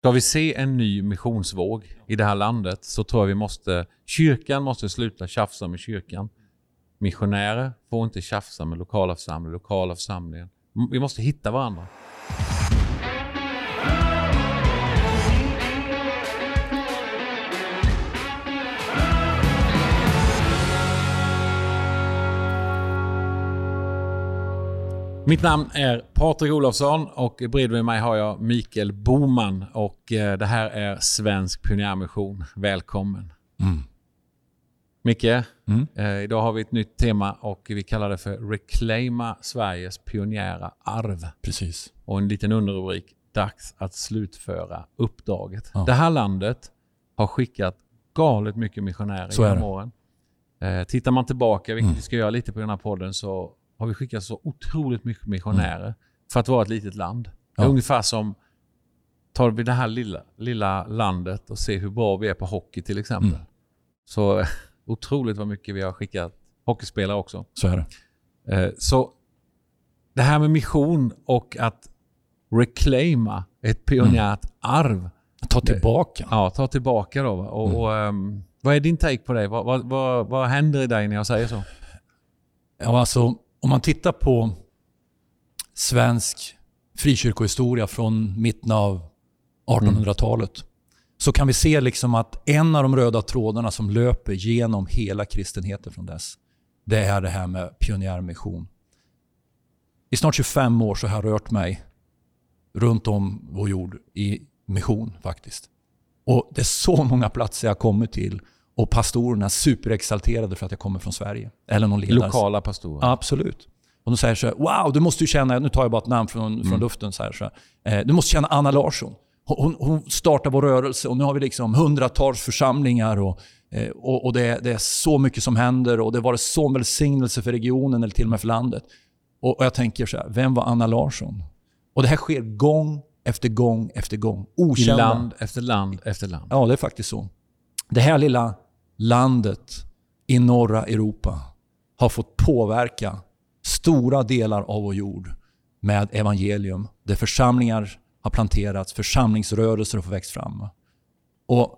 Ska vi se en ny missionsvåg i det här landet så tror jag vi måste, kyrkan måste sluta tjafsa med kyrkan. Missionärer får inte tjafsa med lokala församlingar, lokala församlingar. Vi måste hitta varandra. Mitt namn är Patrik Olofsson och bredvid mig har jag Mikael Boman och eh, det här är Svensk Pionjärmission. Välkommen. Mm. Micke, mm. Eh, idag har vi ett nytt tema och vi kallar det för Reclaima Sveriges pionjära arv. Precis. Och en liten underrubrik, Dags att slutföra uppdraget. Ja. Det här landet har skickat galet mycket missionärer genom åren. Eh, tittar man tillbaka, vilket mm. vi ska göra lite på den här podden, så har vi skickat så otroligt mycket missionärer mm. för att vara ett litet land. Ja. Ungefär som tar vi det här lilla, lilla landet och ser hur bra vi är på hockey till exempel. Mm. Så otroligt vad mycket vi har skickat hockeyspelare också. Så är det. Eh, så det här med mission och att reclaima ett pionjärt mm. arv. Ta tillbaka. Ja, ta tillbaka då. Och, mm. och um, vad är din take på det? Vad, vad, vad, vad händer i dig när jag säger så? Ja, alltså om man tittar på svensk frikyrkohistoria från mitten av 1800-talet mm. så kan vi se liksom att en av de röda trådarna som löper genom hela kristenheten från dess, det är det här med pionjärmission. I snart 25 år så har jag rört mig runt om vår jord i mission faktiskt. Och Det är så många platser jag kommit till och pastorerna superexalterade för att jag kommer från Sverige. Eller någon ledare. Lokala pastorer? Absolut. Och de säger så här, wow, du måste ju känna, nu tar jag bara ett namn från, mm. från luften, så här, så här, eh, du måste känna Anna Larsson. Hon, hon startar vår rörelse och nu har vi liksom hundratals församlingar och, eh, och, och det, det, är så mycket som händer och det var så välsignelse för regionen eller till och med för landet. Och, och jag tänker så här, vem var Anna Larsson? Och det här sker gång efter gång efter gång. Okända. I land efter land efter land. Ja, det är faktiskt så. Det här lilla landet i norra Europa har fått påverka stora delar av vår jord med evangelium. Där församlingar har planterats, församlingsrörelser har fått växt fram. Och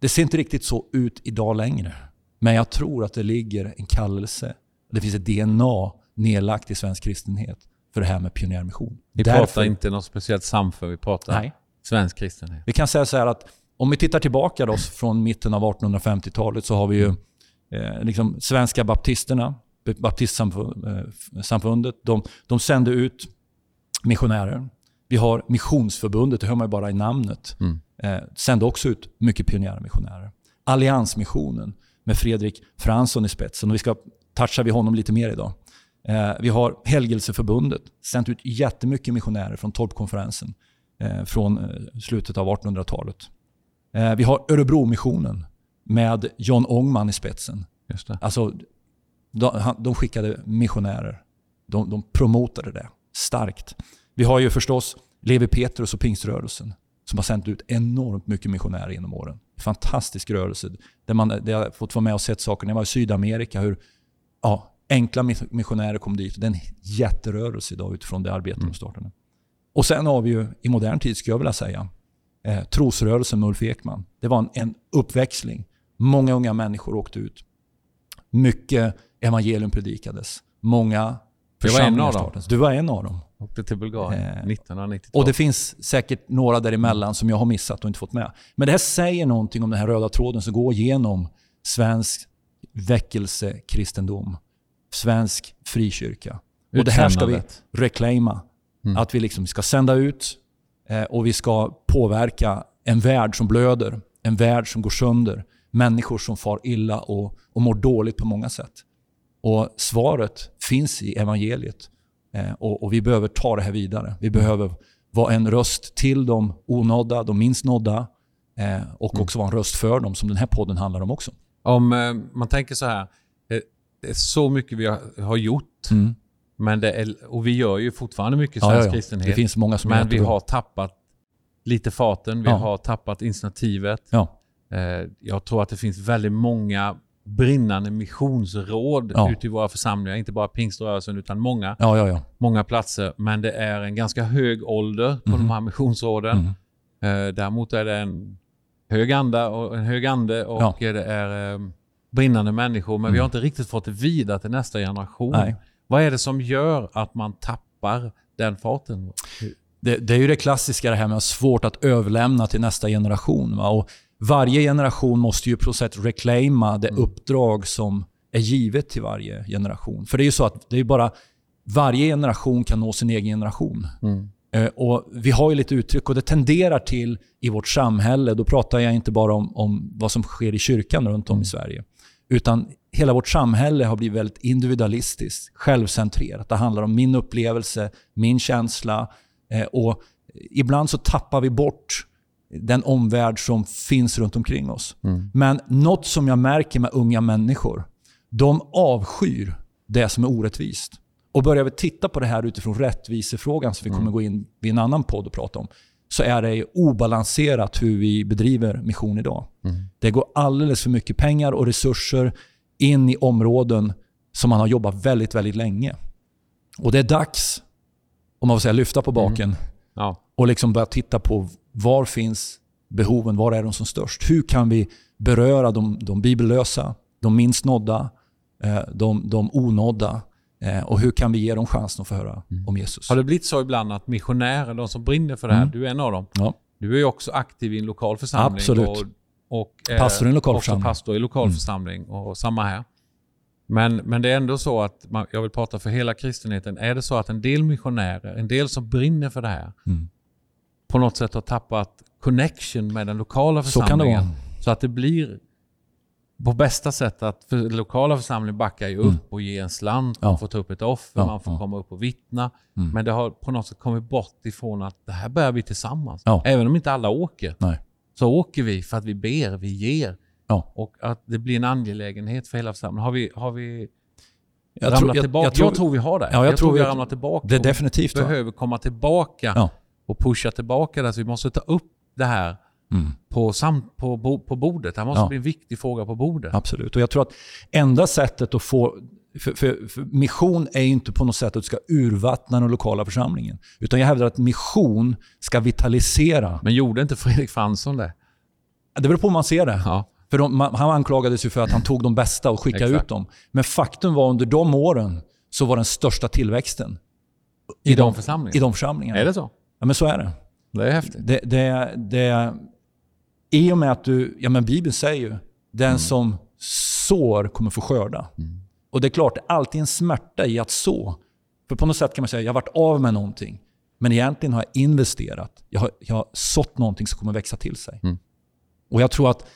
Det ser inte riktigt så ut idag längre. Men jag tror att det ligger en kallelse. Det finns ett DNA nedlagt i svensk kristenhet för det här med pionjärmission. Vi Därför, pratar inte något speciellt samfund, vi pratar nej. svensk kristenhet. Vi kan säga så här att om vi tittar tillbaka då från mitten av 1850-talet så har vi ju eh, liksom svenska baptisterna, baptistsamfundet, de, de sände ut missionärer. Vi har Missionsförbundet, det hör man ju bara i namnet, mm. eh, sände också ut mycket pionjärmissionärer. Alliansmissionen med Fredrik Fransson i spetsen. Och vi ska toucha vid honom lite mer idag. Eh, vi har Helgelseförbundet, sänt ut jättemycket missionärer från Torpkonferensen eh, från eh, slutet av 1800-talet. Eh, vi har Örebromissionen med John Ångman i spetsen. Just det. Alltså, de, de skickade missionärer. De, de promotade det starkt. Vi har ju förstås Levi Petrus och pingströrelsen som har sänt ut enormt mycket missionärer genom åren. Fantastisk rörelse. Där, man, där jag har fått vara med och sett saker. När jag var i Sydamerika, hur ja, enkla missionärer kom dit. Det är en jätterörelse idag utifrån det arbete mm. de startade. Och sen har vi ju i modern tid, skulle jag vilja säga, eh, trosrörelsen med Ulf Ekman. Det var en, en uppväxling. Många unga människor åkte ut. Mycket evangelium predikades. Många församlingar startades. Du var en av dem. Åkte till Bulgarien eh, 1992. Och det finns säkert några däremellan som jag har missat och inte fått med. Men det här säger någonting om den här röda tråden som går genom svensk väckelsekristendom. Svensk frikyrka. Och det här ska vi reclaima. Mm. Att vi liksom ska sända ut och vi ska påverka en värld som blöder, en värld som går sönder, människor som far illa och, och mår dåligt på många sätt. Och Svaret finns i evangeliet. Eh, och, och, Vi behöver ta det här vidare. Vi behöver vara en röst till de onådda, de minst nådda eh, och mm. också vara en röst för dem, som den här podden handlar om också. Om man tänker så här, det är så mycket vi har gjort. Mm. Men det är, och vi gör ju fortfarande mycket svensk ja, ja, kristenhet. Det finns många som Men vi har tappat lite farten. Vi har tappat initiativet. Eh, jag tror att det finns väldigt många brinnande missionsråd ja. ute i våra församlingar. Inte bara pingströrelsen utan många, ja, ja, ja. många platser. Men det är en ganska hög ålder på mm. de här missionsråden. Eh, däremot är det en hög ande och, en hög ande och ja. det är eh, brinnande människor. Men mm. vi har inte riktigt fått det vidare till nästa generation. Nej. Vad är det som gör att man tappar den farten? Det, det, är ju det klassiska det här med att ha svårt att överlämna till nästa generation. Va? Och varje generation måste ju på sätt reclaima det mm. uppdrag som är givet till varje generation. För det är ju så att det är bara varje generation kan nå sin egen generation. Mm. Eh, och Vi har ju lite uttryck och det tenderar till i vårt samhälle, då pratar jag inte bara om, om vad som sker i kyrkan runt om i mm. Sverige, utan hela vårt samhälle har blivit väldigt individualistiskt, självcentrerat. Det handlar om min upplevelse, min känsla eh, och ibland så tappar vi bort den omvärld som finns runt omkring oss. Mm. Men något som jag märker med unga människor, de avskyr det som är orättvist. Och börjar vi titta på det här utifrån rättvisefrågan, som vi kommer mm. gå in vid en annan podd och prata om, så är det obalanserat hur vi bedriver mission idag. Mm. Det går alldeles för mycket pengar och resurser in i områden som man har jobbat väldigt, väldigt länge. Och det är dags, om man får säga lyfta på baken, mm. ja. och liksom börja titta på var finns behoven, var är de som störst? Hur kan vi beröra de, de bibellösa, de minst nådda, eh, de, de onådda? Eh, och hur kan vi ge dem chansen att få höra mm. om Jesus? Har det blivit så ibland att missionärer, de som brinner för det här, mm. du är en av dem. Ja. Du är ju också aktiv i en lokal församling. Absolut. Och, och eh, pastor i en lokal församling. pastor i lokal mm. församling och samma här. Men, men det är ändå så att, man, jag vill prata för hela kristenheten, är det så att en del missionärer, en del som brinner för det här, mm. på något sätt har tappat connection med den lokala församlingen. Så. Så att det blir på bästa sätt att för lokala församlingen backar ju upp mm. och ger en slant, ja. man får ta upp ett offer, ja. man får ja. komma upp och vittna. Mm. Men det har på något sätt kommit bort ifrån att det här börjar vi tillsammans. Även om inte alla åker, Nej. Så åker vi för att vi ber, vi ger. Och att det blir en angelägenhet för hela församlingen. Har vi, har vi jag ramlat tror, tillbaka? Jag, jag, tror, jag, tror, vi har det. Ja, jag, tror vi har ramlat tillbaka. Det är definitivt Vi behöver komma tillbaka och pusha tillbaka det. Så vi måste ta upp det här mm. på, sam, på, på bordet. Det här måste ja. bli en viktig fråga på bordet. Absolut. Och jag tror att enda sättet att få... För, för, för mission är inte på något sätt att du ska urvattna den lokala församlingen. Utan jag hävdar att mission ska vitalisera. Men gjorde inte Fredrik Fransson det? Det beror på hur man ser det. Ja. För de, han anklagades ju för att han tog de bästa och skickade ut dem. Men faktum var under de åren så var den största tillväxten i, I de, de församlingarna. I de församlingarna. Är det så? Ja, men så är det. Det är häftigt. Det, det, det, i och med att du, ja men Bibeln säger ju, den mm. som sår kommer få skörda. Mm. Och det är klart, det är alltid en smärta i att så. För på något sätt kan man säga, jag har varit av med någonting. Men egentligen har jag investerat. Jag har, jag har sått någonting som kommer växa till sig. Mm. Och jag tror att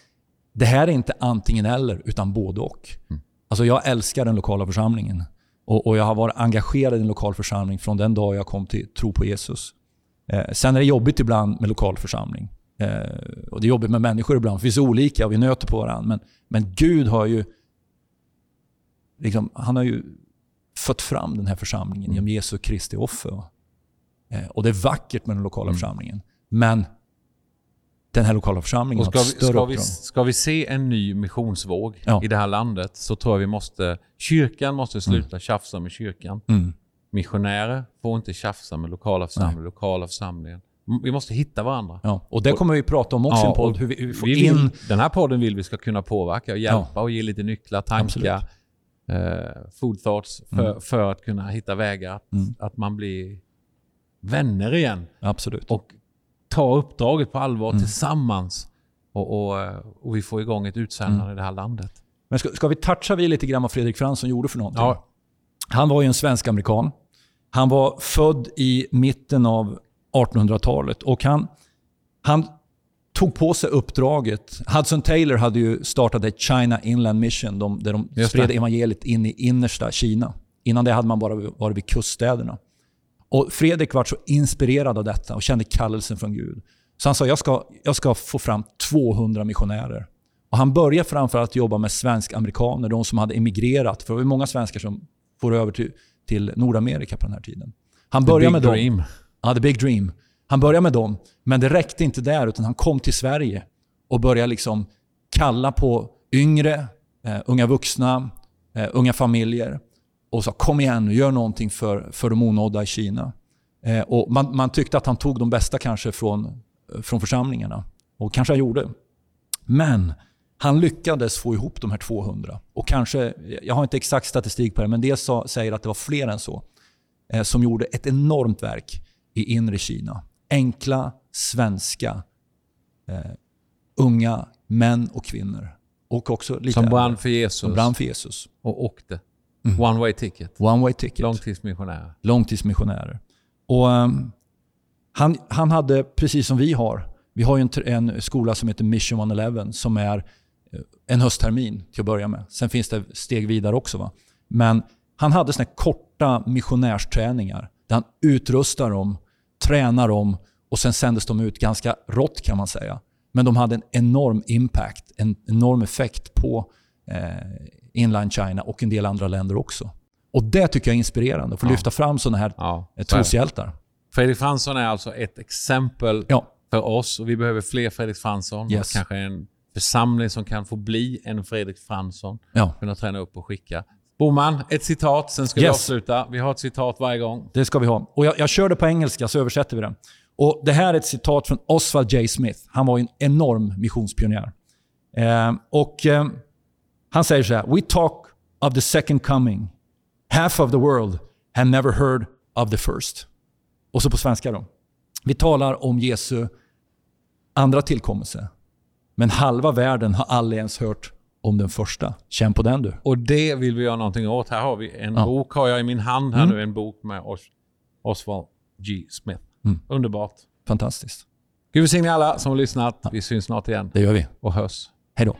det här är inte antingen eller, utan både och. Mm. Alltså jag älskar den lokala församlingen. Och, och, jag har varit engagerad i en lokal församling från den dag jag kom till tro på Jesus. Eh, sen är det jobbigt ibland med lokal församling. Eh, och det är jobbigt med människor ibland. Det finns olika och vi nöter på varandra. Men, men Gud har ju, liksom, han har ju fött fram den här församlingen genom Jesu Kristi offer. Eh, och det är vackert med den lokala mm. församlingen. Men den här lokala församlingen ska har ett större ska vi, ska vi se en ny missionsvåg ja. i det här landet så tror jag vi måste... Kyrkan måste sluta mm. tjafsa med kyrkan. Mm. Missionärer får inte tjafsa med lokala församlingar. Lokala församlingar vi måste hitta varandra. Ja, och det kommer vi prata om också ja, i en podd. Hur vi, hur vi får vi in... Vill, den här podden vill vi ska kunna påverka och hjälpa ja. och ge lite nycklar, tankar, eh, food thoughts för, mm. för att kunna hitta vägar. Att, mm. att man blir vänner igen. Absolut. Och ta uppdraget på allvar mm. tillsammans. Och, och, eh, och, vi får igång ett utsändande mm. i det här landet. Men ska, ska vi toucha vid lite grann vad Fredrik Fransson gjorde för någonting? Ja. Han var ju en svensk-amerikan. Han var född i mitten av 1800-talet. Och han, han tog på sig uppdraget. Hudson Taylor hade ju startat ett China Inland Mission de, där de spred evangeliet in i innersta Kina. Innan det hade man bara varit vid kuststäderna. Och Fredrik var så inspirerad av detta och kände kallelsen från Gud. Så han sa, jag ska, jag ska få fram 200 missionärer. Och han började framförallt jobba med svensk-amerikaner, de som hade emigrerat. För det var många svenskar som for över till, till Nordamerika på den här tiden. Han började med dream. dem. Ja, the big dream. Han började med dem, men det räckte inte där utan han kom till Sverige och började liksom kalla på yngre, eh, unga vuxna, eh, unga familjer och sa kom igen nu, gör någonting för, för de onådda i Kina. Eh, och man, man, tyckte att han tog de bästa kanske från eh, från församlingarna. Och kanske han gjorde. Men han lyckades få ihop de här 200. Och kanske, jag har inte exakt statistik på det, men det säger att det var fler än så. Eh, som gjorde ett enormt verk i inre Kina. Enkla, svenska, eh, unga män och kvinnor. Och också lite som brann för Jesus. Som brann för Jesus. Och åkte. Mm. One way ticket. One way ticket. Långtidsmissionärer. Långtidsmissionärer. Och um, han, han hade, precis som vi har, vi har ju en, en skola som heter Mission 111 som är eh, en hösttermin till att börja med. Sen finns det steg vidare också. Va? Men han hade såna korta missionärsträningar där han utrustar dem, tränar dem och sen sändes de ut ganska rått kan man säga. Men de hade en enorm impact, en enorm effekt på eh, inland China och en del andra länder också. Och Det tycker jag är inspirerande, att få ja. lyfta fram sådana här ja, troshjältar. Fredrik Fransson är alltså ett exempel ja. för oss och vi behöver fler Fredrik Fransson. Yes. Kanske en församling som kan få bli en Fredrik Fransson. Ja. Kunna träna upp och skicka. Boman, ett citat, sen ska yes. vi avsluta. Vi har ett citat varje gång. Det ska vi ha. Och jag, jag kör det på engelska så översätter vi det. Och Det här är ett citat från Oswald J. Smith. Han var en enorm missionspionjär. Eh, och eh, Han säger så här. We talk of the second coming. Half of the world have never heard of the first. Och så på svenska då. Vi talar om Jesu andra tillkommelse. Men halva världen har aldrig ens hört om den första. Känn på den du. Och det vill vi göra någonting åt. Här har vi en ja. bok, har jag i min hand här mm. nu, en bok med Os Oswald G. Smith. Mm. Underbart. Fantastiskt. Gud välsigne alla som har lyssat. Ja. Vi syns snart igen. Det gör vi. Och hörs. Hej då.